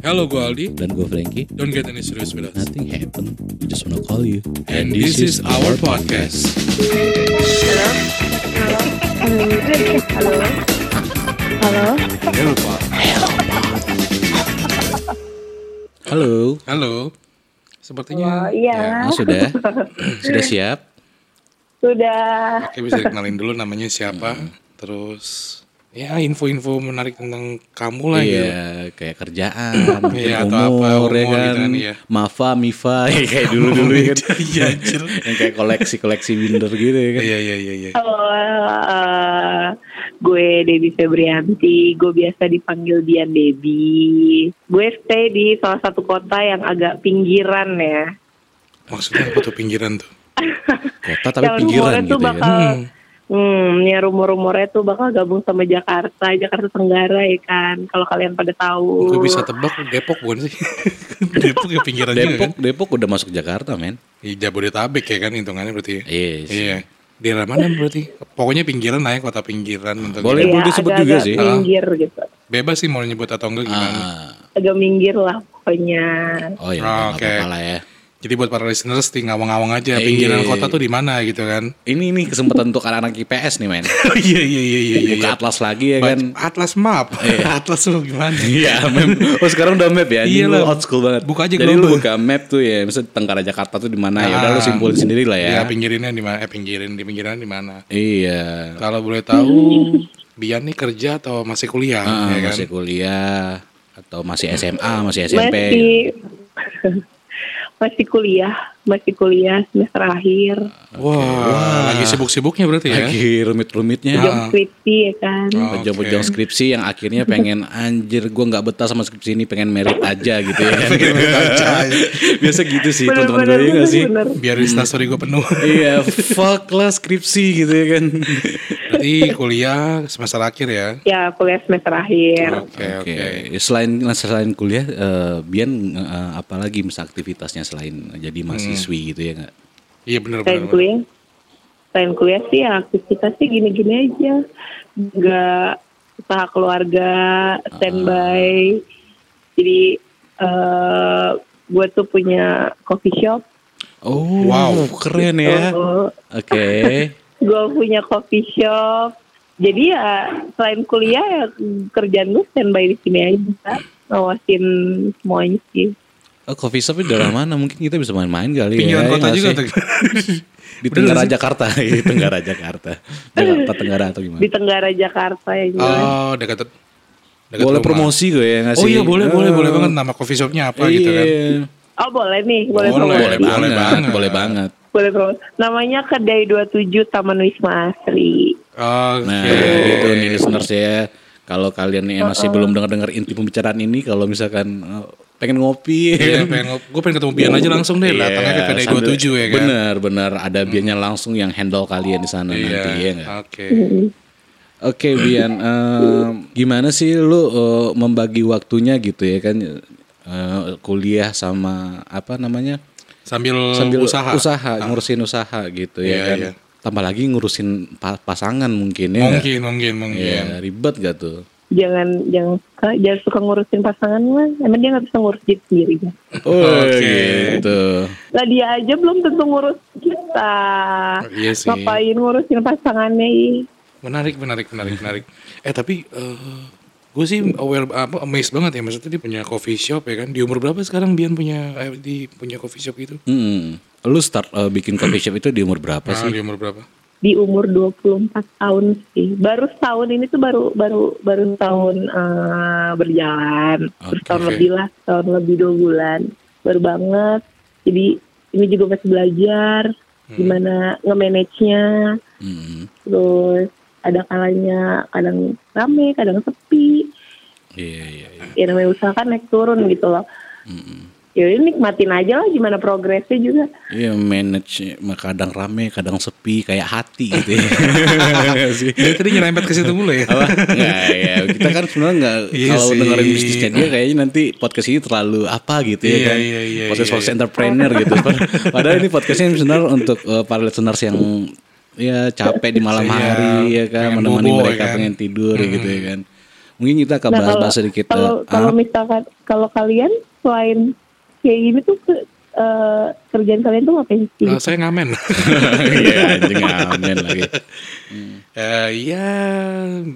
Hello, gue Aldi. Dan gue Frankie. Don't get any serious with us. Nothing happened. We just wanna call you. And this is our podcast. Halo. Halo. Hello, Pak. Halo. Halo. Sepertinya Oh, iya. Ya, sudah? sudah siap? Sudah. Oke bisa dikenalin dulu namanya siapa. Terus ya info-info menarik tentang kamu lah gitu. Iya, kayak kerjaan, Iya, atau apa, umur, ya umur kan. gitu kan, iya. Mafa, Mifa, ya kayak dulu-dulu ya kan. Iya. Yang kayak koleksi-koleksi binder gitu ya kan. Iya iya iya iya. Halo. eh, gue Debbie Febrianti. Gue biasa dipanggil Dian Debbie. Gue stay di salah satu kota yang agak pinggiran ya. Maksudnya apa tuh pinggiran tuh? Kota tapi yang pinggiran gitu tuh ya bakal, kan. Hmm, ya rumor-rumornya tuh bakal gabung sama Jakarta, Jakarta Tenggara ya kan. Kalau kalian pada tahu. Gue bisa tebak Depok bukan sih? Depok ya pinggiran juga Depok, kan? Depok udah masuk Jakarta, men. Iya, Jabodetabek ya kan hitungannya berarti. Iya sih. Iya. Di daerah mana berarti? Pokoknya pinggiran lah ya, kota pinggiran. Untuk Boleh. Iya, boleh disebut juga agak-agak sih. Minggir gitu. Bebas sih mau nyebut atau enggak gimana. Ah. Agak minggir lah pokoknya. Oh ya, Oh, oke. apa-apa lah ya. Jadi buat para listeners tinggal ngawang-ngawang aja Iya. pinggiran kota tuh di mana gitu kan. Ini nih kesempatan untuk anak-anak IPS nih, men. Iya iya iya iya iya. Buka atlas lagi ya kan. Atlas map. Atlas lu gimana? Iya, map. Oh sekarang udah map ya. Iya Iya lah. old school banget. Buka aja Jadi global. lu buka map tuh ya, misalnya Tenggara Jakarta tuh di mana ya. Udah lu Ah. simpulin sendiri lah Ya ya. pinggirinnya di mana? Eh pinggirin di pinggiran di mana? Iya. Kalau boleh tahu Bian nih kerja atau masih kuliah Ah, ya kan? masih kuliah atau masih SMA, masih SMP. Masih masih kuliah, masih kuliah semester akhir. Wah, lagi sibuk-sibuknya berarti ya? Lagi rumit-rumitnya. Jam skripsi ya kan. Oh. Pejong-pejong skripsi yang akhirnya pengen anjir gua nggak betah sama skripsi ini pengen merit aja gitu ya. Biasa gitu sih teman-teman gue ya sih? bener. Biar instastory gue penuh. Iya, fuck lah skripsi gitu ya kan. Berarti kuliah semester akhir ya? Ya kuliah semester akhir. Oke Oke, oke. selain selain kuliah, eh, Bian eh, apa lagi misal aktivitasnya selain jadi mahasiswi gitu ya nggak? Iya benar Selain benar. kuliah, selain kuliah sih ya aktivitasnya gini-gini aja. Nggak usaha keluarga, standby. Jadi eh gue tuh punya coffee shop. Oh, Wow. keren ya. Oh, Oke. Gue punya coffee shop. Jadi ya selain kuliah ya kerjaan gue standby di sini aja. Ngawasin semuanya sih. Oh, coffee shop di daerah mana? Mungkin kita bisa main-main kali Pinggiran ya. kota nggak juga sih? tuh. Di Tenggara Jakarta, di Tenggara Jakarta. Jakarta Tenggara atau gimana? Di Tenggara Jakarta ya jelas. Oh, dekat dekat Boleh rumah. promosi gue ya nggak Oh iya boleh Ah. boleh boleh banget nama coffee shopnya apa gitu kan? Iya. Oh boleh nih, boleh Boleh, promosi. Boleh, banget. boleh banget. Boleh promosi. Namanya Kedai 27 Taman Wisma Asri. Oke. Nah, gitu nih listeners ya. Kalau kalian nih masih belum dengar-dengar inti pembicaraan ini, kalau misalkan eh, pengen ngopi, Iya, pengen gue pengen ketemu Bian aja langsung deh, datangnya ke kedai sambil- 27 ya kan? Bener, bener. Ada Biannya langsung yang handle kalian di sana Iya. nanti ya? Oke. Oke Bian, eh, gimana sih lu eh, membagi waktunya gitu ya kan eh, kuliah sama apa namanya Sambil, sambil usaha. usaha ngurusin usaha gitu Iya, ya kan. iya. Tambah lagi ngurusin pa- pasangan mungkin ya. Mungkin mungkin mungkin. Iya, ribet gak tuh? Jangan jangan suka jangan suka ngurusin pasangan lah. Emang dia nggak bisa ngurus diri sendiri kan? Oh Oke. gitu. Lah dia aja belum tentu ngurus kita. Iya sih. Ngapain ngurusin pasangannya? Menarik menarik menarik menarik. Eh tapi gue sih aware apa amazed banget ya maksudnya dia punya coffee shop ya kan. Di umur berapa sekarang Bian punya eh, di punya coffee shop itu? Hmm. Lu start eh, bikin coffee shop itu di umur berapa Ah, sih? di umur berapa? Di umur 24 tahun sih. Baru setahun ini tuh baru baru baru tahun eh, berjalan. Terus Oke. tahun lebih lah, tahun lebih dua bulan. Baru banget. Jadi ini juga masih belajar gimana nge-manage-nya. Hmm. Terus ada kalanya kadang rame, kadang sepi. Iya iya iya. Ya namanya usaha kan naik turun gitu loh. Mm-mm. Ya ini nikmatin aja lah gimana progresnya juga. Iya manage kadang rame, kadang sepi kayak hati gitu ya. Jadi tadi nyerempet ke situ mulu ya. apa? Nggak, ya kita kan sebenarnya nggak Iya kalau sih. dengerin bisnisnya dia kayaknya nanti podcast ini terlalu apa gitu ya Iya, kan. iya, iya, podcast iya, podcast iya. entrepreneur gitu. Padahal ini podcastnya sebenarnya untuk eh, para listeners yang ya capek di malam Iya, hari ya kan menemani bobo, mereka ya kan. pengen tidur ya gitu ya kan. Mungkin kita akan Nah, bahas-bahas sedikit. kalau eh, kalau ah, misalkan kalau kalian selain kayak gini tuh ke- eh, kerjaan kalian tuh ngapain sih? Eh, saya ngamen. Iya, anjing amin lagi. Eh, ya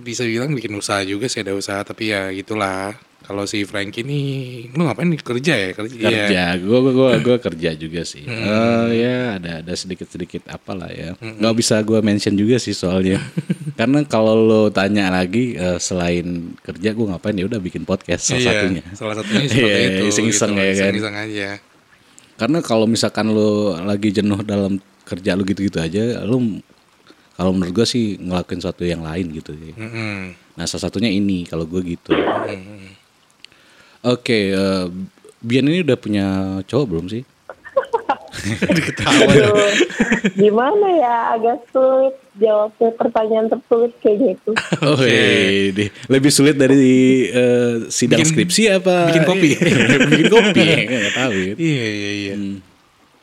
bisa bilang bikin usaha juga sih ada usaha tapi ya gitulah. Kalau si Frank ini lu ngapain nih kerja ya kerja? Iya. Kerja, gua gua gua, gua kerja juga sih. Eh, ya ada ada sedikit-sedikit apalah ya. Nggak bisa gua mention juga sih soalnya. Karena kalau lo tanya lagi eh, selain kerja gua ngapain ya udah bikin podcast salah Iya, satunya. Salah satunya seperti Iya, itu. iseng-iseng gitu, ya kan. Iseng-iseng aja. Karena kalau misalkan lo lagi jenuh dalam kerja lu gitu-gitu aja, lu kalau menurut gua sih ngelakuin sesuatu yang lain gitu. ya. Mm-mm. Nah salah satunya ini kalau gue gitu. Oke, eh, Bian ini udah punya cowok belum sih? Aduh, gimana ya agak sulit jawabnya pertanyaan tersulit kayak gitu. Oh, deh. lebih sulit dari eh, sidang Bikin- skripsi apa? bikin kopi. bikin kopi, nggak tahu. ya. Iya iya iya.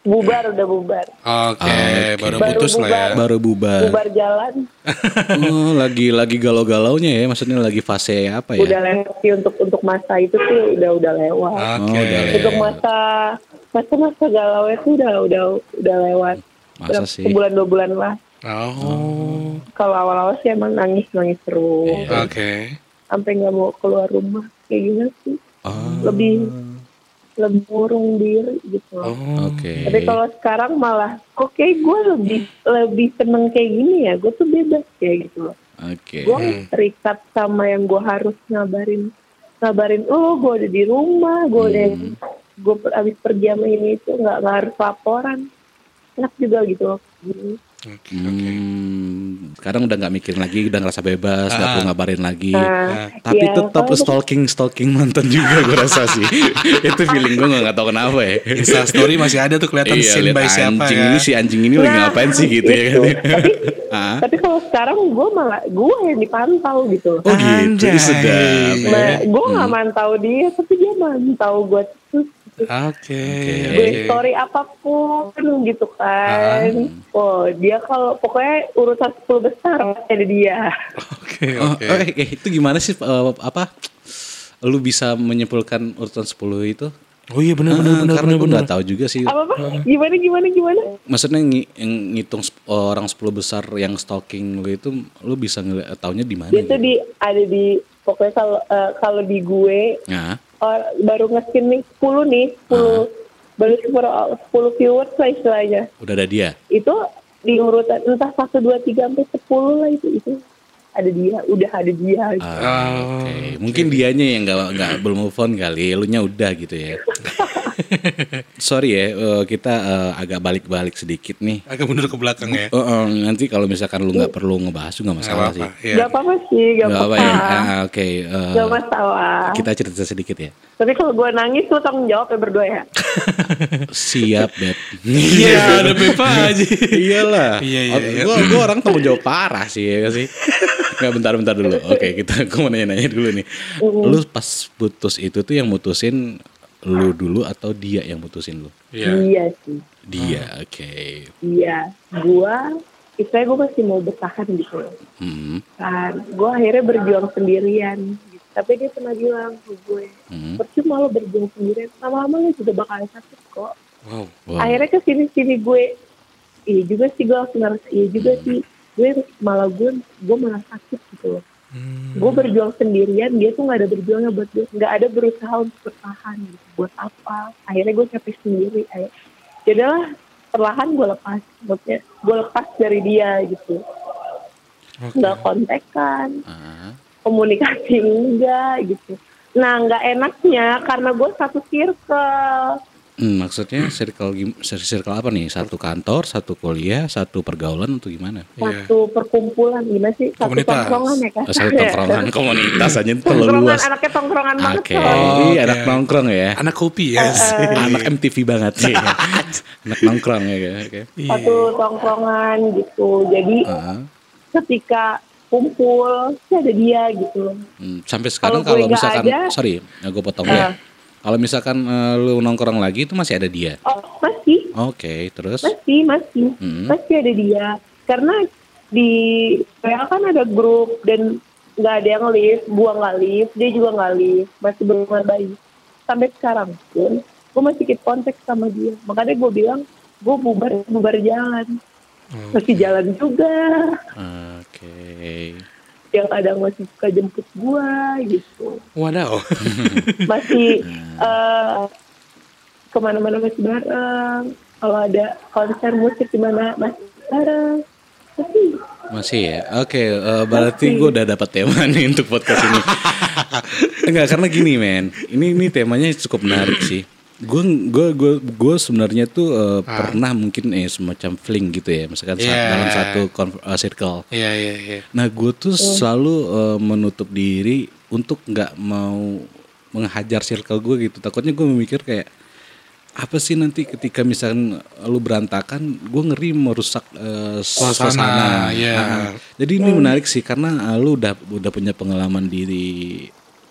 Bubar udah bubar. Oke, Oke. baru Baru putus lah ya. Baru bubar. Bubar jalan. Oh, lagi lagi galau-galaunya ya, maksudnya lagi fase apa ya? Udah lewat sih untuk untuk masa itu sih udah udah lewat. Oke. Oh, udah Untuk masa masa masa galau itu udah udah udah lewat. Masa Udah sih? Sebulan dua bulan lah. Oh. Kalau awal-awal sih emang nangis nangis terus. Oke. Sampai nggak mau keluar rumah kayak gini sih. Oh, Lebih lebih diri gitu. loh. Oh. Oke. Tapi kalau sekarang malah kok kayak gue lebih lebih seneng kayak gini ya. Gue tuh bebas kayak gitu loh. Oke. Gue nggak terikat sama yang gue harus ngabarin ngabarin oh gue ada di rumah gue udah gue per, abis pergi sama ini itu nggak nggak harus laporan enak juga gitu loh Gini. Oke. Hmm, sekarang udah nggak mikir lagi, udah ngerasa bebas, nggak perlu ngabarin lagi. Nah, Tapi ya, tetap kalau- stalking stalking mantan juga gue rasa sih. Itu feeling gue nggak tahu kenapa ya. Insta story masih ada tuh kelihatan Iya, scene by siapa anjing ya. ini si anjing ini lagi Nah, ngapain sih gitu ya kan. itu. Tapi Ah. tapi kalau sekarang gue malah gue yang dipantau gitu. Oh gitu, Anjay. sedap. ya. Nah, gue nggak Hmm. mantau dia, tapi dia mantau gue terus. Oke. Gue oke. story apa pun gitu Ah. kan. Oh, dia kalau pokoknya urutan 10 besar ada dia. Oke Oh, oke. oke, oke. itu gimana sih eh, apa? Lu bisa menyimpulkan urutan 10 itu? Oh iya benar benar Ah, benar karena benar gue benar. nggak tahu juga sih. Apa apa? Gimana gimana gimana? Maksudnya ngi- yang ngitung orang 10 besar yang stalking lu itu lu bisa ngeliat taunya di mana? Dia tuh gitu? di ada di pokoknya kalau eh, kalau di gue Nah, oh, baru nge-skin nih 10 nih, 10 baru 10, 10 viewers lah istilahnya. udah ada dia. Itu di urutan entah 1 2 3 sampai 10 lah itu itu ada dia, udah ada dia. gitu. Ah, Oh, Oke, mungkin dianya yang nggak nggak belum move on kali, elunya udah gitu ya. Sorry ya, eh, kita eh, agak balik-balik sedikit nih. Agak mundur ke belakang ya. Oh, eh, nanti kalau misalkan lu nggak perlu ngebahas juga nggak masalah sih. apa-apa. Iya. Gak apa-apa sih, gak Nggak apa-apa. apa ya. Ah, Oke, eh, Gak masalah. kita cerita sedikit ya. Tapi kalau gue nangis lu tanggung jawab ya berdua ya. Siap, Beb. Iya, ada Pepa aja. Iyalah. Iya, iya, iya. Gue gua orang tanggung jawab parah sih ya sih. Nggak bentar-bentar dulu. Oke, kita gue mau nanya-nanya dulu nih. Lu pas putus itu tuh yang mutusin lu dulu atau dia yang mutusin lu? Iya. Iya sih. Dia, oke. Iya. Gue, istilahnya gue masih mau bertahan gitu. Hmm. Kan, gue akhirnya berjuang sendirian. Gitu. Tapi dia pernah bilang ke gue, Hmm. percuma lo berjuang sendirian, lama-lama lo juga bakal sakit kok. Wow. Wow. Akhirnya ke sini-sini gue, iya juga sih gue langsung ngerasa, iya juga sih. Gue malah gue, gue malah sakit gitu loh. Hmm. Gue berjuang sendirian, dia tuh gak ada berjuangnya buat gue. Gak ada berusaha untuk bertahan gitu. Buat apa? Akhirnya gue capek sendiri. Akhirnya, jadilah perlahan gue lepas. Maksudnya gue lepas dari dia gitu. Oke. Gak kontekan, Ah. komunikasi enggak gitu. Nah nggak enaknya karena gue satu circle. Hmm, maksudnya circle circle apa nih? Satu kantor, satu kuliah, satu pergaulan atau gimana? Iya. Satu perkumpulan gimana sih? Satu Komunitas. tongkrongan ya kan? Oh, satu tongkrongan komunitas aja itu terlalu Tongkrongan, luas. anaknya tongkrongan banget Oke. Oh, Ih, oke. anak nongkrong ya. Anak kopi ya. Anak MTV banget sih. anak nongkrong ya. Oke. Iya. Satu tongkrongan gitu. Jadi Ah, ketika kumpul ada dia gitu. hmm, sampai sekarang Kalau kalau misalkan ada, sorry, ya gue potong Ah. ya. Kalau misalkan eh, lu nongkrong lagi itu masih ada dia. Oh masih, Oke, terus? Masih, masih, Hmm. masih ada dia. Karena di WA kan ada grup dan nggak ada yang lift gua nggak lift dia juga nggak lift masih berhubungan baik sampai sekarang pun gue masih keep kontak sama dia. Makanya gue bilang gue bubar bubar jalan. Masih jalan juga. Oke. Yang kadang masih suka jemput gua gitu Wadaw. masih eh, ke mana-mana masih bareng kalau ada konser musik di mana masih bareng tapi Masih ya? Oke, eh, berarti gue udah dapat tema nih untuk podcast ini. Enggak, karena gini men, ini ini temanya cukup menarik sih. Gue gue gue gue sebenarnya tuh eh, pernah mungkin eh semacam fling gitu ya, misalkan sa- Yeah. dalam satu konf- eh, circle. Iya iya iya. Nah, gue tuh selalu eh, menutup diri untuk nggak mau menghajar circle gue gitu. Takutnya gue memikir kayak apa sih nanti ketika misalkan lu berantakan, gue ngeri merusak eh, Suasana, suasana. iya. Nah, jadi ini menarik sih karena eh, lu udah udah punya pengalaman diri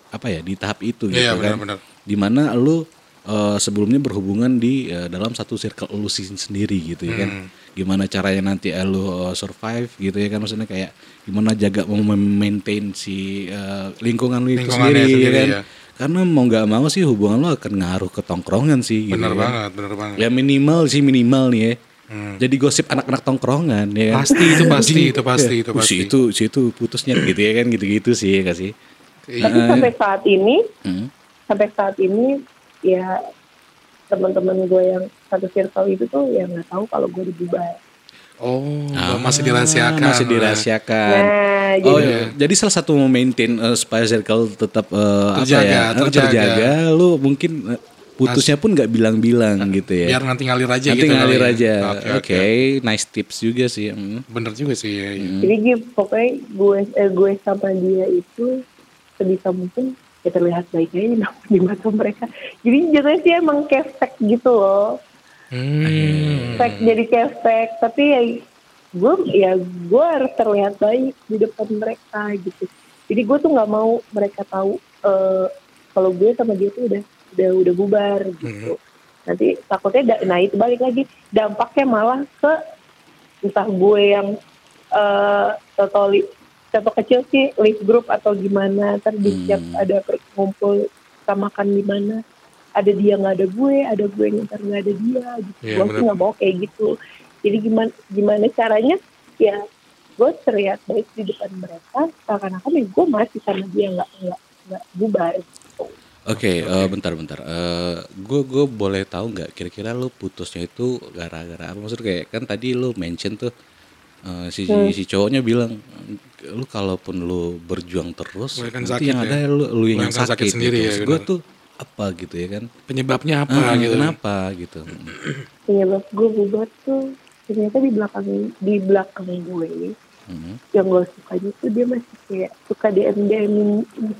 apa ya di tahap itu gitu Iya kan. benar-benar. Di mana lu eh, sebelumnya berhubungan di eh, dalam satu circle lu sendiri gitu ya kan. Hmm. Gimana caranya nanti eh, lu eh, survive gitu ya kan maksudnya kayak gimana jaga memaintain si eh, lingkungan lu itu Lingkungannya sendiri, ya sendiri, kan. ya. Karena mau nggak mau sih hubungan lu akan ngaruh ke tongkrongan sih gitu Benar kan. banget, benar banget. Ya minimal sih minimal nih ya. Hmm. Jadi gosip anak-anak tongkrongan ya kan. Pasti itu pasti itu pasti ya, itu "Uh, pasti. Si itu si itu putusnya gitu ya kan gitu-gitu sih ya gak sih. tapi sampai saat ini Hmm. sampai saat ini ya teman-teman gue yang satu circle itu tuh ya nggak tahu kalau gue dibubar Oh, Ah, masih dirahasiakan. Masih dirahasiakan. nah Oh, jadi iya. jadi salah satu maintain uh, supaya circle tetap uh, apa Terjaga, ya terjaga. terjaga, lu mungkin putusnya pun nggak bilang-bilang gitu ya. Biar nanti ngalir aja Nanti gitu. ngalir kali ya. aja. Oke, Oke, oke. nice tips juga sih. Hmm. Bener juga sih. Ya, ya. jadi pokoknya gue eh, gue sama dia itu sebisa mungkin ya terlihat baik aja di mata mereka. Jadi jatuhnya sih emang kefek gitu loh. Hmm. fake jadi kefek. Tapi ya gue ya gue harus terlihat baik di depan mereka gitu. Jadi gue tuh nggak mau mereka tahu eh, kalau gue sama dia tuh udah udah udah bubar gitu. Nanti takutnya da- nah itu balik lagi. Dampaknya malah ke entah gue yang eh contoh li- contoh kecil sih lift group atau gimana ntar di setiap ada ngumpul kita makan di mana ada dia nggak ada gue ada gue yang ntar nggak ada dia gitu Iya, gue sih nggak mau kayak gitu jadi gimana gimana caranya ya gue terlihat baik di depan mereka seakan-akan ya gue masih sama dia nggak nggak nggak bubar gitu. Oke, eh, bentar-bentar. Gue gue boleh tahu nggak kira-kira lu putusnya itu gara-gara apa? Maksudnya kayak kan tadi lu mention tuh eh, si Hmm. si cowoknya bilang lu kalaupun lu berjuang terus Lu yang nanti sakit yang ya. ada lu, lu yang, yang sakit, sakit sendiri ya, Gue tuh apa gitu ya kan? Penyebabnya apa Ah, gitu. Kenapa gitu? penyebab gue bubar tuh ternyata di belakang di belakang gue Hmm. yang gue sukanya tuh dia masih kayak suka DM DM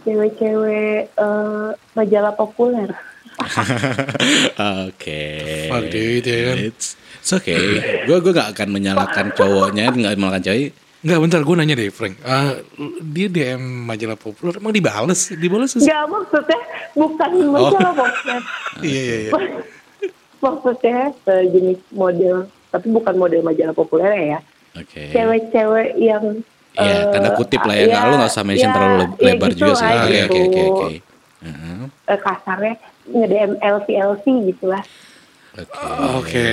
cewek-cewek eh, majalah populer Oke. Fuck, dude, ya kan? It's, it's okay. Gue gue gak akan menyalahkan cowoknya, nggak menyalahkan cewek. Enggak bentar gue nanya deh Frank. Ah, dia DM majalah populer emang dibales? Dibales sih? nggak maksudnya bukan majalah populer Iya iya iya. maksudnya sejenis model tapi bukan model majalah populer ya Oke. cewek-cewek yang Iya, eh, tanda kutip lah ya. Nggak, lu nggak usah mention ya, terlalu ya lebar gitu juga sih. Oke, gitu. oke, oke, oke. Heeh. Eh, kasarnya nge-DM LC LC gitu lah Oke. Oke.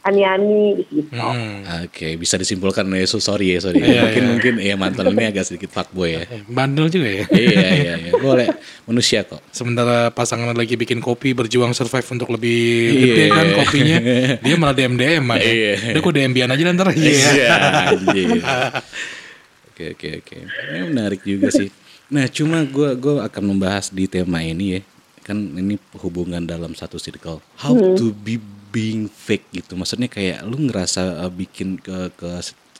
Ani-ani gitu. Hmm. Oke, bisa disimpulkan ya. So, sorry ya, sorry. Iya, mungkin iya. mungkin ya mantan ini agak sedikit fuckboy ya. Bandel juga ya. iya, iya, iya. Boleh. Manusia kok. Sementara pasangan lagi bikin kopi berjuang survive untuk lebih Iya. gede kan kopinya. Dia malah DM DM aja. Iya. Udah kok DM bian aja ntar. Iya. Iya. Oke, oke, oke. Ini menarik juga sih. Nah, cuma gua gua akan membahas di tema ini ya. Kan ini hubungan dalam satu circle. How to be being fake gitu. Maksudnya kayak lu ngerasa uh, bikin ke ke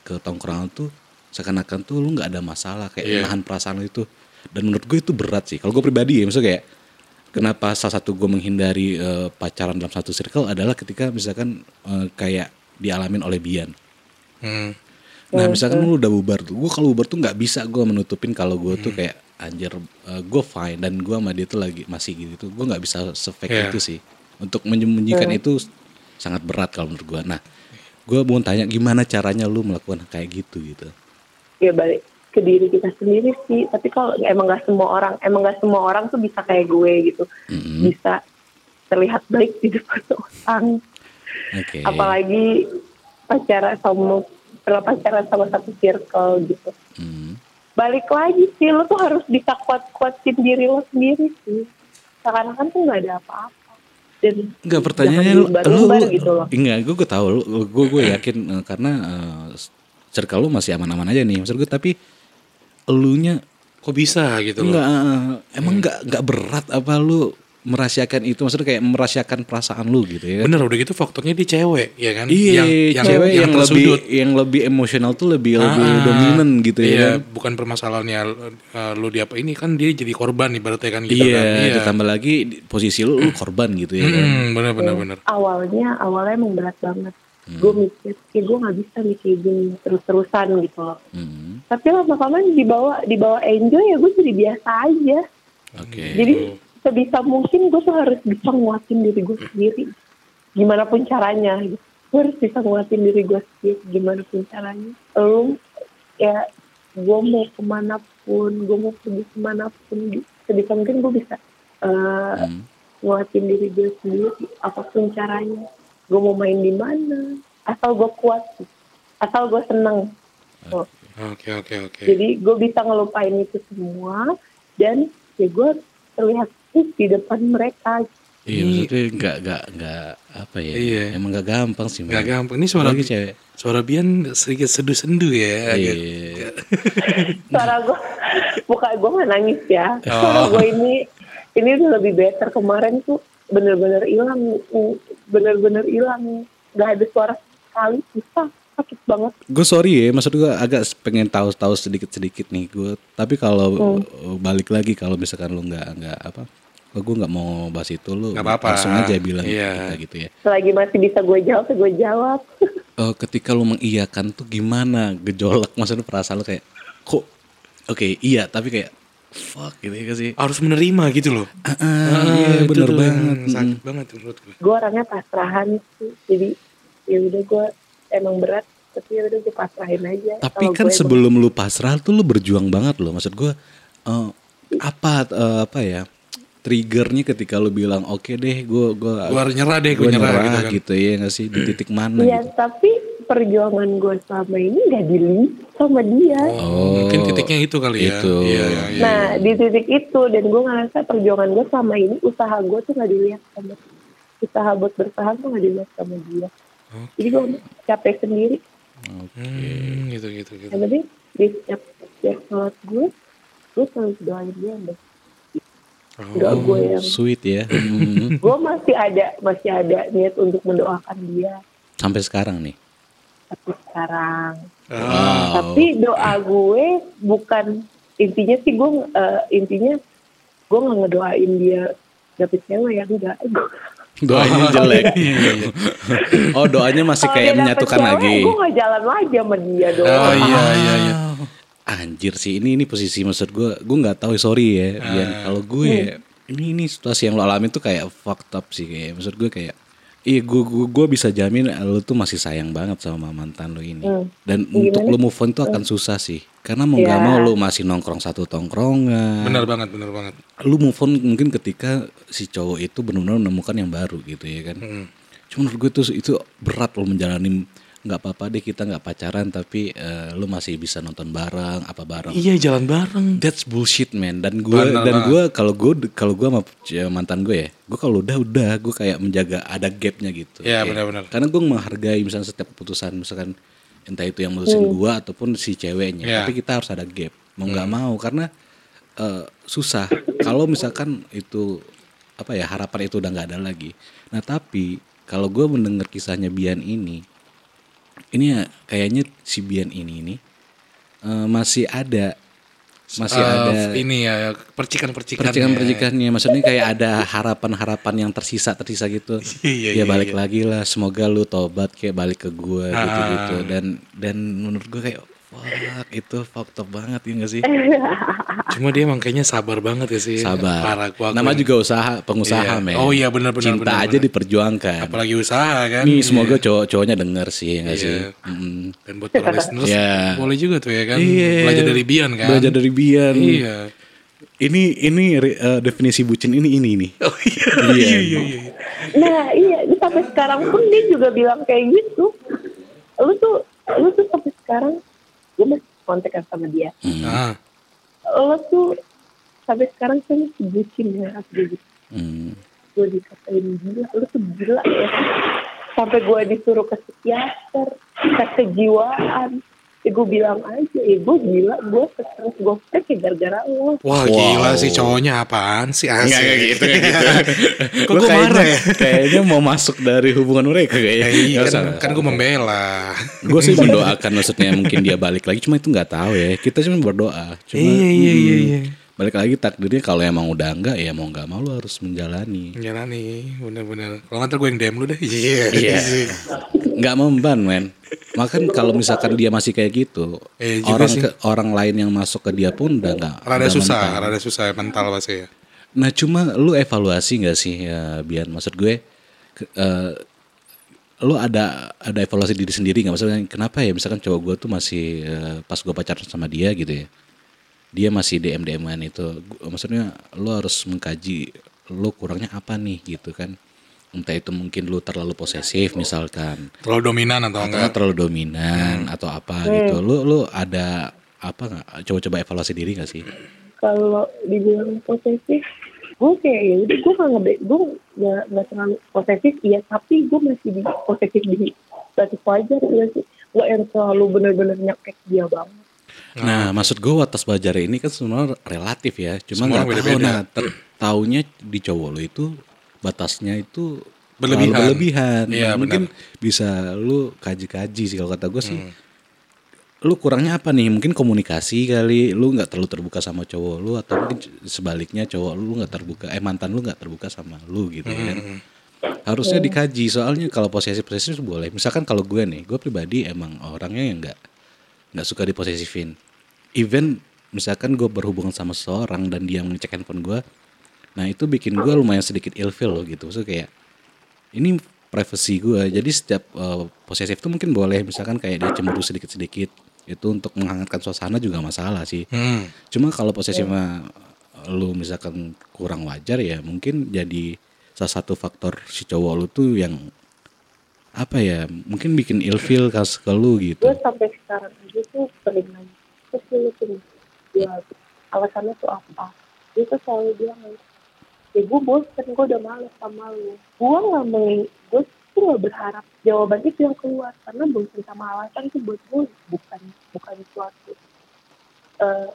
ke tongkrongan tuh seakan-akan tuh lu nggak ada masalah kayak Iya. nahan perasaan lu itu. Dan menurut gue itu berat sih. Kalau gue pribadi ya, maksudnya kayak kenapa salah satu gue menghindari uh, pacaran dalam satu circle adalah ketika misalkan uh, kayak dialamin oleh Bian. Hmm. Nah misalkan lu udah bubar tuh, gue kalau bubar tuh nggak bisa gue menutupin kalau gue tuh kayak anjir gue fine dan gue sama dia tuh lagi masih gitu, gue nggak bisa se-fake Iya. itu sih. Untuk menyembunyikan itu sangat berat kalau menurut gue. Nah, gue mau tanya gimana caranya lu melakukan kayak gitu gitu. ya balik ke diri kita sendiri sih tapi kalau emang nggak semua orang emang nggak semua orang tuh bisa kayak gue gitu Mm-mm. bisa terlihat baik di depan orang Oke. apalagi pacaran sama pernah pacaran sama satu circle gitu Hmm. balik lagi sih lo tuh harus bisa kuat-kuatin diri lo sendiri sih seakan-akan tuh nggak ada apa-apa dan Enggak pertanyaannya lu, lu, gitu loh enggak gue gue tahu lu gue gue yakin eh, karena eh, circle lu masih aman-aman aja nih maksud gue tapi elunya Kok bisa gitu loh? enggak eh, emang enggak enggak berat apa lu merahasiakan itu maksudnya kayak merahasiakan perasaan lu gitu ya Bener udah gitu faktornya dia cewek ya kan? Iya, cewek yang, lebih tersudut. yang lebih emosional tuh lebih lebih Ah, dominan gitu ya. Iya, kan? bukan permasalahannya uh, lu di apa ini kan dia jadi korban ibaratnya kan gitu Iya, kan. Iya. ditambah lagi di posisi lu, lu korban gitu ya kan. Hmm, bener bener bener. awalnya awalnya emang berat banget gue mikir ya gue nggak bisa kayak gini terus-terusan gitu loh Hmm, tapi lama-lama dibawa dibawa enjoy ya gue jadi biasa aja Oke. jadi sebisa mungkin gue tuh harus bisa nguatin diri gue sendiri gimana pun caranya gitu. gue harus bisa nguatin diri gue sendiri gimana pun caranya lu ya gue mau ke mana pun gue mau pergi ke mana pun gitu. sebisa mungkin gue bisa eh, Hmm. nguatin diri gue sendiri apa pun caranya gue mau main di mana asal gue kuat asal gue seneng Oh, Oke oke oke. jadi gue bisa ngelupain itu semua dan ya gue terlihat baik di depan mereka Iya, maksudnya enggak enggak enggak apa ya? Iya. Emang enggak gampang sih. Gak Mbak. gampang. Ini suara Apalagi cewek. suara Bian sedikit sedu-sendu ya. Iya. suara gue bukan gue nggak nangis ya Oh. suara gue ini ini udah lebih better kemarin tuh bener-bener hilang bener-bener hilang nggak ada suara sekali susah sakit banget Gue sorry ya, maksud gue agak pengen tahu-tahu sedikit-sedikit nih gue. Tapi kalau uh, balik lagi kalau misalkan lu nggak nggak apa, gue nggak mau bahas itu lu Nggak apa-apa. langsung aja bilang Iya. kita gitu ya. selagi masih bisa gue jawab ya gue jawab Eh, ketika lu mengiyakan tuh gimana gejolak maksudnya perasaan lu kayak kok oke iya tapi kayak fuck gitu ya sih. Harus menerima gitu loh. Ah, ah, iya itu bener tuh banget. Sakit banget menurut gue. gue orangnya pasrahan sih jadi ya udah gue emang berat tapi ya udah gue pasrahin aja Tapi kan gue sebelum lu pasrah tuh lu berjuang banget loh. Maksud gue eh, apa eh, apa ya triggernya ketika lu bilang oke deh gue gue Gua nyerah deh, gua gua nyerah, nyerah gitu kan. gitu ya nggak sih di titik mana Iya, gitu. tapi perjuangan gue selama ini gak dilihat sama dia. Oh, mungkin titiknya itu kali ya. itu. Iya, iya, iya. Nah, di titik itu dan gue ngerasa perjuangan gue selama ini usaha gue tuh gak dilihat sama usaha buat bertahan tuh gak dilihat sama dia. Jadi gue capek sendiri. Hmm, gitu gitu gitu. Yang penting di setiap setiap sholat gue, gue selalu doain dia. Deh. Doa gue yang Sweet ya. Hmm. gue masih ada masih ada niat untuk mendoakan dia Sampai sekarang nih. tapi sekarang Wow. tapi doa gue bukan intinya sih gue eh, intinya gue nggak ngedoain dia dapet cewek ya enggak Doanya jelek. oh doanya masih kayak menyatukan cewek, lagi. gue nggak jalan lagi sama dia dong Oh iya iya iya. Anjir sih ini ini posisi maksud gue gue nggak tahu sorry ya Bian. kalau gue ya, ini ini situasi yang lo alami tuh kayak fucked up sih kayak maksud gue kayak iya gue gue gue bisa jamin lo tuh masih sayang banget sama mantan lo ini Hmm. dan untuk Gimana? lo move on tuh akan susah sih karena mau nggak Ya. mau lo masih nongkrong satu tongkrongan Benar banget, benar banget. lu move on mungkin ketika si cowok itu benar-benar menemukan yang baru gitu ya kan Hmm. cuma menurut gue tuh itu berat lo menjalani nggak apa-apa deh kita nggak pacaran tapi eh, lu masih bisa nonton bareng apa bareng? Iya jalan bareng. That's bullshit man. Dan gue dan gue kalau gue kalau gue sama mantan gue ya gue kalau udah udah. Gue kayak menjaga ada gapnya gitu. Iya, benar-benar. karena gue menghargai misalnya setiap keputusan misalkan entah itu yang mutusin gue ataupun si ceweknya. Iya. tapi kita harus ada gap. Mau nggak mau karena eh, susah. Kalau misalkan itu apa ya harapan itu udah nggak ada lagi. Nah tapi kalau gue mendengar kisahnya Bian ini ini ya kayaknya si Bian ini nih eh, masih ada masih Eh, ada ini ya percikan-percikan. percikan-percikannya maksudnya kayak ada harapan-harapan yang tersisa-tersisa gitu Iya, ya iya, balik iya. lagi lah semoga lu tobat kayak balik ke gue Ah. gitu-gitu dan dan menurut gue kayak fuck itu up banget ya gak sih? Cuma dia emang kayaknya sabar banget ya sih. Sabar. Parah gua. Nama juga usaha, pengusaha Iya. men. Oh iya, benar, benar, Cinta benar, aja benar. diperjuangkan. Apalagi usaha kan. Nih semoga cowok-cowoknya denger sih ya gak sih? Iya. Mm. Dan buat para listeners Iya. boleh juga tuh ya kan. Iya. Belajar dari Bian kan. Belajar dari Bian. Iya. Ini ini eh, definisi bucin ini ini nih. Oh iya. Bian. iya iya iya. Nah iya, ini sampai sekarang pun dia juga bilang kayak gitu. Lu tuh, lu tuh sampai sekarang, gue masih kontak sama dia. Hmm. Ah. Lu tuh sampai sekarang tuh masih bucin ya, asli gitu. Hmm. Gue dikatain gila, lu tuh gila ya. Sampai gue disuruh ke psikiater, ke kejiwaan. Ya gue bilang aja, ya gue gila, gue stres, gue ya gara-gara lo. Wah Wow. gila sih cowoknya apaan sih enggak gitu, enggak gitu. Kok gue kayaknya- marah ya? Kayaknya mau masuk dari hubungan mereka kayaknya. Ya, iya, Nggak kan, kan gue membela. Gue sih mendoakan maksudnya mungkin dia balik lagi cuma itu nggak tahu ya. Kita cuma berdoa. Cuma Iya, iya, iya, mm, iya. Balik lagi takdirnya kalau emang udah enggak ya mau nggak mau lu harus menjalani. Jalani, bener-bener. Kalau ngantar gue yang DM lu deh. Iya. Iya. Nggak memban men. Makan kalau misalkan dia masih kayak gitu, Eh, orang sih. ke, orang lain yang masuk ke dia pun udah nggak. Rada nggak susah, mempan. rada susah mental pasti ya. Nah cuma lu evaluasi nggak sih ya biar maksud gue ke- eh, lu ada ada evaluasi diri sendiri nggak maksudnya kenapa ya misalkan cowok gue tuh masih eh, pas gue pacaran sama dia gitu ya dia masih dm dman itu. Maksudnya lu harus mengkaji lu kurangnya apa nih gitu kan. Entah itu mungkin lu terlalu posesif misalkan. Terlalu dominan atau atau enggak? terlalu dominan atau apa gitu. Lu lu ada apa nggak? Coba-coba evaluasi diri nggak sih? Kalau dibilang posesif gue kayak ya udah gue nggak ngebe gue nggak nggak terlalu posesif iya tapi gue masih di posesif di batas wajar ya sih. Gue yang terlalu bener-bener nyekek dia banget Nah, maksud gue watas bajar ini kan sebenarnya relatif ya. Cuma nggak tahu nah ter- taunya di cowok lo itu batasnya itu Berlebihan. berlebihan. Iya, Nah, mungkin. Hmm. bisa lu kaji-kaji sih kalau kata gue sih. Lu kurangnya apa nih? Mungkin komunikasi kali. Lu nggak terlalu terbuka sama cowok lu atau mungkin sebaliknya cowok lu nggak terbuka. Eh mantan lu nggak terbuka sama lu gitu Hmm. kan. Harusnya dikaji soalnya kalau posesif boleh. Misalkan kalau gue nih, gue pribadi emang orangnya yang nggak nggak suka diposesifin. Even misalkan gue berhubungan sama seseorang dan dia mengecek handphone gue, nah itu bikin gue lumayan sedikit ilfeel loh gitu. Maksudnya kayak ini privacy gue. Jadi setiap eh, posesif itu mungkin boleh misalkan kayak dia cemburu sedikit-sedikit itu untuk menghangatkan suasana juga masalah sih. Hmm. Cuma kalau posesif mah lu misalkan kurang wajar ya mungkin jadi salah satu faktor si cowok lu tuh yang apa ya mungkin bikin ilfeel kas ke lu gitu. gue sampai sekarang aja tuh sering nanya terus lu tuh dia alasannya tuh apa dia tuh selalu bilang ya gue bosen gue udah males sama lu gue nggak meng gue tuh nggak berharap jawaban itu yang keluar karena bosen sama alasan itu buat gue bukan bukan suatu eh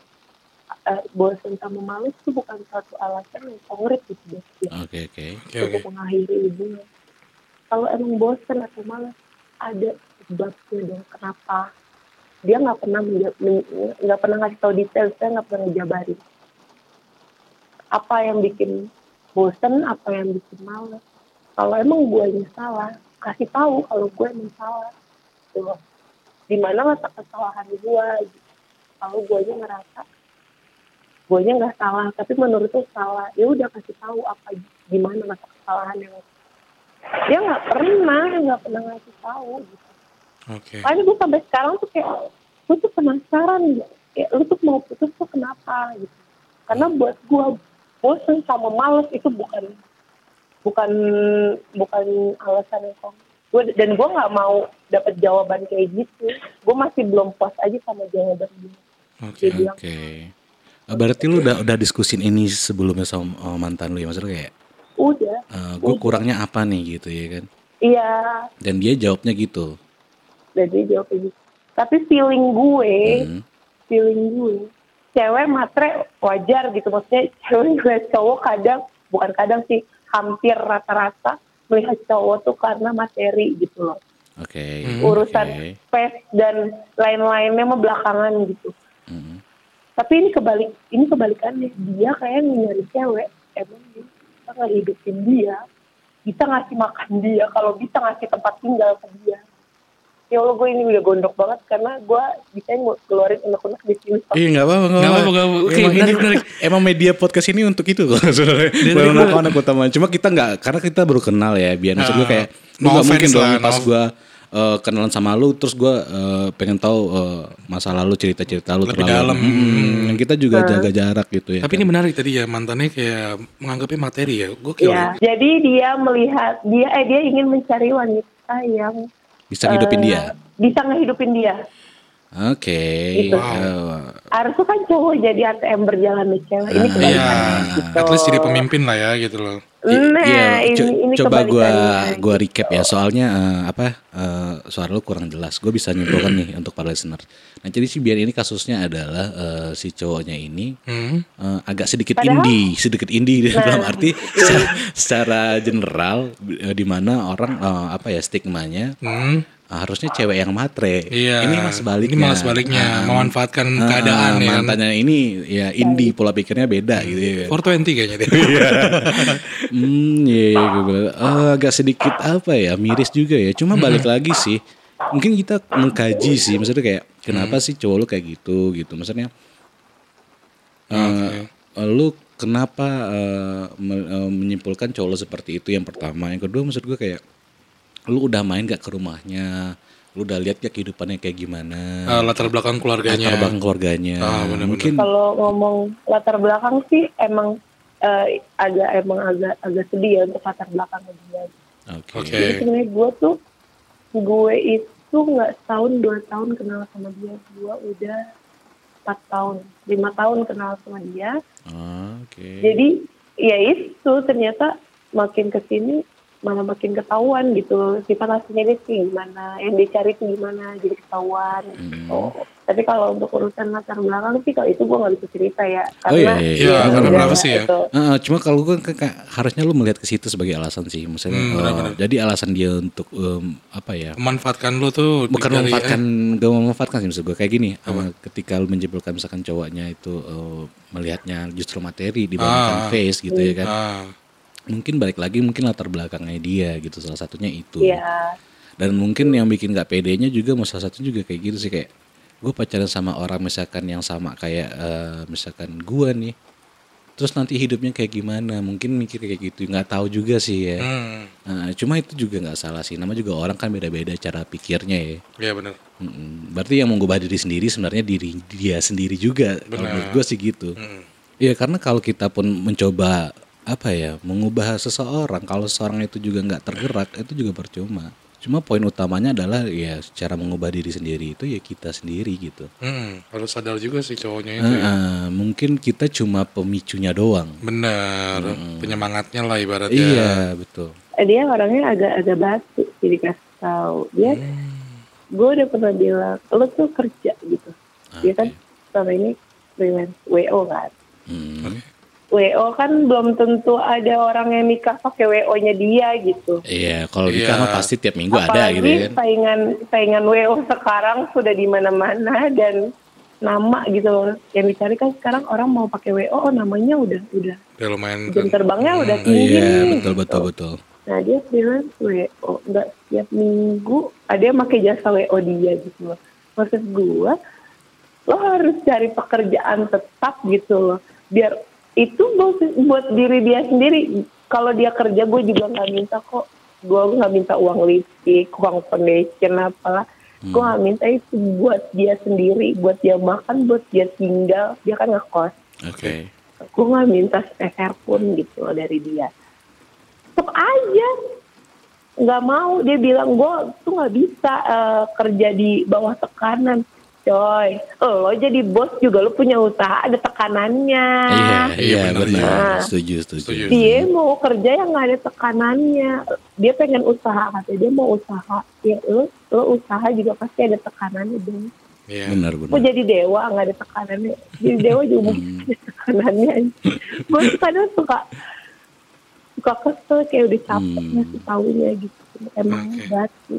eh, bosen sama males itu bukan suatu alasan yang konkret gitu buat dia. Oke oke. untuk mengakhiri hubungan. Kalau emang bosen atau malas, ada sebabnya dong kenapa. Dia nggak pernah nggak pernah ngasih tahu detail, saya nggak pernah jabarin. Apa yang bikin bosen, apa yang bikin malas. Kalau emang gue salah, kasih tahu kalau gue emang salah. Tuh. Di mana rasa kesalahan gue? Kalau gue aja ngerasa gue nya nggak salah tapi menurut tuh salah ya udah kasih tahu apa gimana masa kesalahan yang dia nggak pernah nggak pernah ngasih tahu gitu Oke. makanya gue sampai sekarang tuh kayak gue tuh penasaran ya lu tuh mau putus tuh kenapa gitu karena buat gue bosen sama males itu bukan bukan bukan alasan yang kong gue dan gue nggak mau dapat jawaban kayak gitu gue masih belum puas aja sama jawaban dia Oke. bilang Oke. Eh, Berarti lu udah udah diskusin ini sebelumnya sama mantan lu ya maksudnya kayak udah gue kurangnya apa nih gitu ya kan? iya Dan dia jawabnya gitu. dan dia jawab kayak gitu tapi feeling gue Hmm. feeling gue cewek matre wajar gitu maksudnya cewek ngeliat cowok kadang bukan kadang sih hampir rata-rata melihat cowok tuh karena materi gitu loh Oke. Hmm. urusan Oke. face dan lain-lainnya mah belakangan gitu Hmm. tapi ini kebalik ini kebalikannya dia kayak nyari cewek emang dia bisa ngehidupin dia bisa ngasih makan dia kalau bisa ngasih tempat tinggal ke dia ya Allah gue ini udah gondok banget karena gue bisa ngeluarin unek-unek di sini. Iya nggak apa-apa Nggak apa-apa. Oke, Emang ini- menarik. Emang media podcast ini untuk itu kok sebenarnya. Dari Bukan gua- anak anak utama. Cuma kita nggak karena kita baru kenal ya. Biar maksud gue Ah, kayak no nggak mungkin dong pas gue eh, kenalan sama lu terus gue eh, pengen tahu eh, masa lalu cerita-cerita lu Lebih terlalu dalam. Hmm, kita juga jaga jarak gitu ya. Tapi ini menarik tadi ya mantannya kayak menganggapnya materi ya. Gokil. Ya, jadi dia melihat dia eh dia ingin mencari wanita yang bisa ngidupin eh, dia. Bisa ngehidupin dia. Oke. Gitu. Eh, Harusnya kan cowok jadi ATM berjalan nih cewek. Ini Ah, Iya, gitu. at least jadi pemimpin lah ya gitu loh. Nah, Iya, ini, co- ini coba gua gua recap ya soalnya eh, apa eh, suara lu kurang jelas. Gue bisa nyimpulkan nih untuk para listener. Nah, jadi sih biar ini kasusnya adalah eh, si cowoknya ini Hmm. eh, agak sedikit Padahal- Nah. indie, sedikit indie dalam arti secara, secara general eh, di mana orang eh, apa ya stigmanya Hmm. Eh, harusnya cewek yang matre. Iya. Ini mas sebaliknya. Ini malah sebaliknya, Ah, memanfaatkan ah, keadaan ah, ya kan. Mantannya ini ya indie, pola pikirnya beda gitu ya. 420 kayaknya dia. Hmm, iya, iya gue bilang, "Ah, agak sedikit apa ya, miris juga ya. Cuma balik lagi sih, mungkin kita mengkaji sih, maksudnya kayak kenapa sih cowok lu kayak gitu gitu, maksudnya eh, lu kenapa eh, me- eh, menyimpulkan cowok lu seperti itu yang pertama, yang kedua maksud gue kayak lu udah main gak ke rumahnya, lu udah lihat gak kehidupannya kayak gimana, Eh, latar belakang keluarganya. latar belakang keluarganya, Ah, bener-bener. mungkin Kalau ngomong latar belakang sih emang eh, agak emang agak agak sedih ya untuk latar belakangnya dia. oke, Oke. Jadi sebenarnya gue tuh gue itu nggak setahun dua tahun kenal sama dia. Gue udah empat tahun, lima tahun kenal sama dia. Ah, oke, Jadi ya itu ternyata makin ke sini malah makin ketahuan gitu sifat aslinya dia kayak gimana yang dicari tuh gimana jadi ketahuan gitu. Tapi kalau untuk urusan latar belakang sih kalau itu gue nggak bisa cerita ya Oh, iya, karena iya, iya. ya, karena udah, privacy ya. itu. Heeh, cuma kalau gue kan kayak harusnya lu melihat ke situ sebagai alasan sih, misalnya Hmm, benar-benar. jadi alasan dia untuk em, apa ya? Memanfaatkan lu tuh Bukan memanfaatkan, gak memanfaatkan sih maksud gue kayak gini. eh, ketika lu menjebelkan misalkan cowoknya itu eh, melihatnya justru materi dibandingkan Ah. face gitu ya kan. Ah, Mungkin balik lagi mungkin latar belakangnya dia gitu salah satunya itu. Iya. Dan mungkin yang bikin gak pedenya juga salah satu juga kayak gitu sih kayak gue pacaran sama orang misalkan yang sama kayak eh, misalkan gue nih. Terus nanti hidupnya kayak gimana? Mungkin mikir kayak gitu, nggak tahu juga sih ya. hmm. Nah, cuma itu juga nggak salah sih. Nama juga orang kan beda-beda cara pikirnya ya. Iya benar. Mm-mm. Berarti yang mengubah diri sendiri sebenarnya diri dia sendiri juga. Kalau Benar. menurut gue sih gitu. Hmm. Iya karena kalau kita pun mencoba apa ya mengubah seseorang, kalau seseorang itu juga nggak tergerak itu juga percuma. Cuma poin utamanya adalah ya cara mengubah diri sendiri itu ya kita sendiri gitu. Hmm. Harus sadar juga sih cowoknya itu. Eh, ya. mungkin kita cuma pemicunya doang. Benar. Penyemangatnya lah ibaratnya. Iya betul. Eh, dia orangnya agak-agak batu sih dikasih tahu dia gue udah pernah bilang lo tuh kerja gitu dia kan selama ini freelance wo kan Hmm. Wo kan belum tentu ada orang yang nikah pakai wo nya dia gitu Iya kalau nikah Iya. mah pasti tiap minggu ada apalagi gitu kan. saingan saingan wo sekarang sudah di mana-mana dan nama gitu loh yang dicari kan sekarang orang mau pakai wo oh namanya udah udah Udah lumayan jam terbangnya udah Oh, tinggi iya nih, betul gitu. betul betul. Nah dia freelance WO, nggak setiap minggu ada yang pakai jasa WO dia gitu loh. Maksud gue, lo harus cari pekerjaan tetap gitu loh. Biar itu buat, buat diri dia sendiri. Kalau dia kerja gue juga nggak minta kok. Gue nggak minta uang lipstick, uang foundation apalah. Gue nggak minta itu buat dia sendiri, buat dia makan, buat dia tinggal. Dia kan ngekos Oke. gue nggak minta sepeser pun gitu loh dari dia tetap aja nggak mau dia bilang gue tuh nggak bisa eh, kerja di bawah tekanan coy lo jadi bos juga lo punya usaha ada tekanannya Iya, Iya, iya benar, iya. Setuju, setuju. Setuju. dia mau kerja yang nggak ada tekanannya dia pengen usaha katanya dia mau usaha ya lo lo usaha juga pasti ada tekanannya dong Iya. Benar, mau benar. jadi dewa nggak ada tekanannya jadi dewa juga mungkin ada tekanannya gue tuh kadang suka suka kesel kayak udah capek Hmm. ngasih taunya gitu emang Oke. batu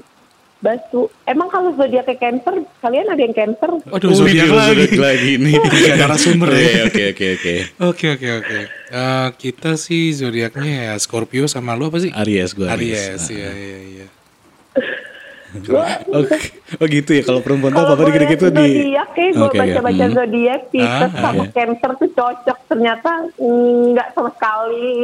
batu emang kalau zodiak kayak cancer kalian ada yang cancer Aduh, zodiak lagi. lagi nih. Narasumber ya. Oke, oke, oke. Oke oke oke. Eh, kita sih zodiaknya ya Scorpio sama lu apa sih? Aries gue Aries, iya iya iya. Oh, oh gitu ya kalau perempuan tuh Kalau apa-apa dikit-dikit di zodiak kayak gue Oke, oke. baca-baca Hmm. zodiak Pisces Ah, sama iya. Cancer tuh cocok ternyata enggak sama sekali.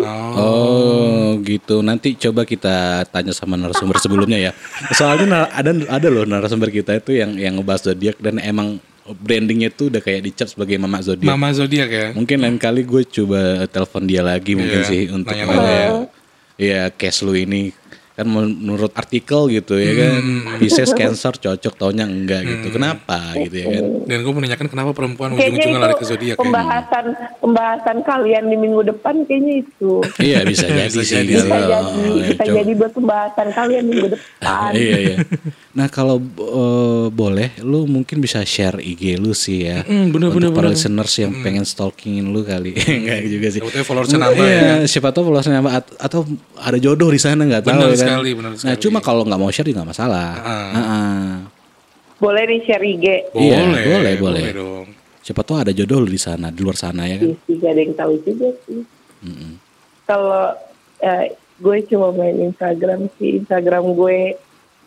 Oh. Oh gitu. Nanti coba kita tanya sama narasumber sebelumnya ya. Soalnya ada ada loh narasumber kita itu yang yang ngebahas zodiak dan emang brandingnya tuh udah kayak dicap sebagai mama zodiak. Mama zodiak ya. Mungkin lain kali gue coba telepon dia lagi mungkin Iya, sih untuk nanya-nanya ya. ya case lu ini kan menurut artikel gitu ya kan Hmm. Pisces Cancer cocok taunya enggak gitu kenapa gitu ya kan Dan gue menanyakan kenapa perempuan ujung-ujungnya lari ke zodiak ya. pembahasan pembahasan kalian di minggu depan kayaknya itu. iya bisa jadi Bisa sih jadi. Bisa jadi ya, bisa coba- jadi buat pembahasan kalian minggu depan. iya iya. Nah kalau eh, boleh, lu mungkin bisa share IG lu sih ya. Mm, bener, Untuk bener, para bener. listeners yang pengen stalkingin lu kali, enggak juga sih. Followersnya nambah Iya, ya. siapa tahu followersnya nambah at- atau ada jodoh di sana nggak tahu Benar ya kan. sekali, benar Nah cuma kalau nggak mau share juga nggak masalah. Ah. Heeh. Boleh nih share IG. Iya, Boleh, boleh, boleh. dong. Siapa tahu ada jodoh lu di sana, di luar sana ya kan. Iya gak ada yang tahu juga sih. Kalau eh, gue cuma main Instagram sih, Instagram gue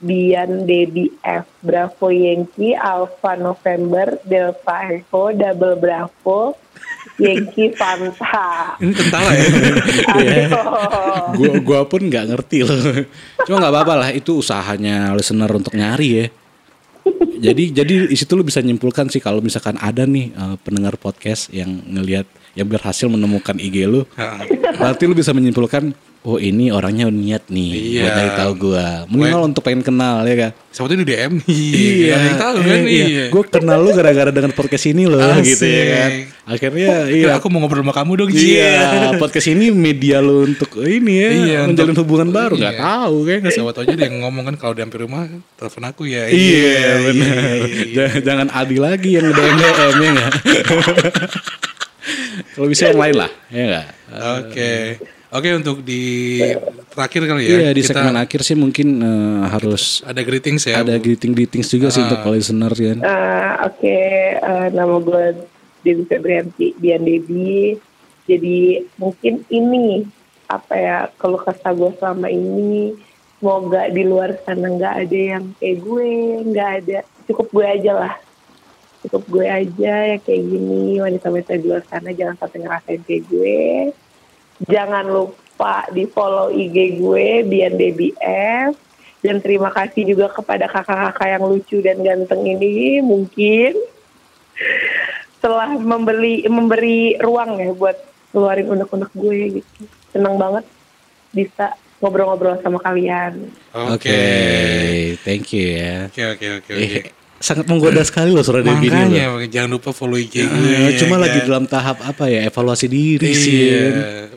Dian Dedi F Bravo Yankee Alpha November Delta Echo Double Bravo Yankee Fanta. Ini kentara ya. Aduh. gua gua pun nggak ngerti loh. Cuma nggak apa-apa lah itu usahanya listener untuk nyari ya. Jadi jadi di situ lu bisa nyimpulkan sih kalau misalkan ada nih eh, pendengar podcast yang ngelihat yang berhasil menemukan IG lu, berarti lu bisa menyimpulkan oh ini orangnya niat nih Iya. buat dari tahu gua. Minimal untuk pengen kenal ya kan. Siapa tuh di DM. Gak yang tahu kan iya. iya. Gue kenal lu gara-gara dengan podcast ini loh gitu ya kan. Asik. Akhirnya Ya, iya. aku mau ngobrol sama kamu dong. Iya, podcast ini media lu untuk ini ya, Iya, menjalin untuk- hubungan baru nggak iya. tahu kan. Tahu aja dia ngomong kan kalau di hampir rumah telepon aku ya. Iya, benar. iya. Jangan, jangan Adi lagi yang DM DM ya. Kalau bisa yang lain lah, ya nggak. Oke. Oke untuk di terakhir kali ya. Iya di kita segmen akhir sih mungkin eh, harus ada greetings ya. ada greeting greetings juga sih untuk listener kan. Eh, Oke, eh, nama gue Dewi Febrianti Dian Devi. Jadi mungkin ini apa ya kalau kesah gue selama ini semoga di luar sana nggak ada yang kayak gue, nggak ada cukup gue aja lah. Cukup gue aja ya kayak gini wanita-wanita di luar sana jangan sampai ngerasain kayak gue. Jangan lupa di follow IG gue Dian Debbie F. Dan terima kasih juga kepada kakak-kakak yang lucu dan ganteng ini mungkin telah membeli memberi ruang ya buat keluarin unek-unek gue gitu. Senang banget bisa ngobrol-ngobrol sama kalian. Oke, thank you ya. Oke oke oke sangat menggoda sekali loh suara Debbie ini loh. Makanya jangan lupa follow IG gue. Ah, ya cuma kan? lagi dalam tahap apa ya evaluasi diri Iya, sih.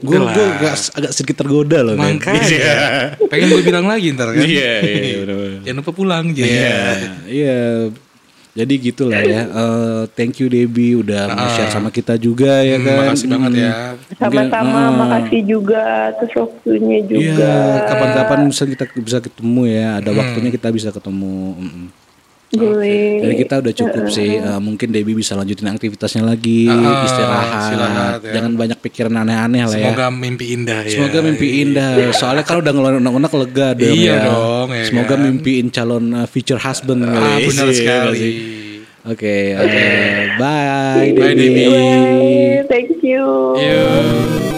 Gue udahlah. gue agak, agak sedikit tergoda loh. Makanya. Pengen gue bilang lagi ntar kan. Iya, iya, bener-bener. Jangan lupa pulang. Iya, Iya. iya. Jadi gitulah ya. Eh, thank you Debbie udah mau share sama kita juga ya Hmm, kan. Makasih banget Hmm. ya. Sama-sama, Ah. makasih juga atas waktunya Iya, juga. kapan-kapan bisa kita bisa ketemu ya. Ada waktunya kita bisa ketemu. Mm-mm. Boleh. Jadi kita udah cukup sih. Eh, mungkin Debbie bisa lanjutin aktivitasnya lagi, Ah, istirahat. ya. Jangan banyak pikiran aneh-aneh lah ya. Semoga mimpi indah ya. Semoga mimpi indah. Soalnya kalau udah ngeluarin unek-unek lega dong Iya ya. dong, ya Semoga kan? mimpiin calon uh, future husband Ah, kali. benar Iya, sekali. sih. Oke, eh, bye, Bye, Debbie. Debbie. Bye, thank you. Iya.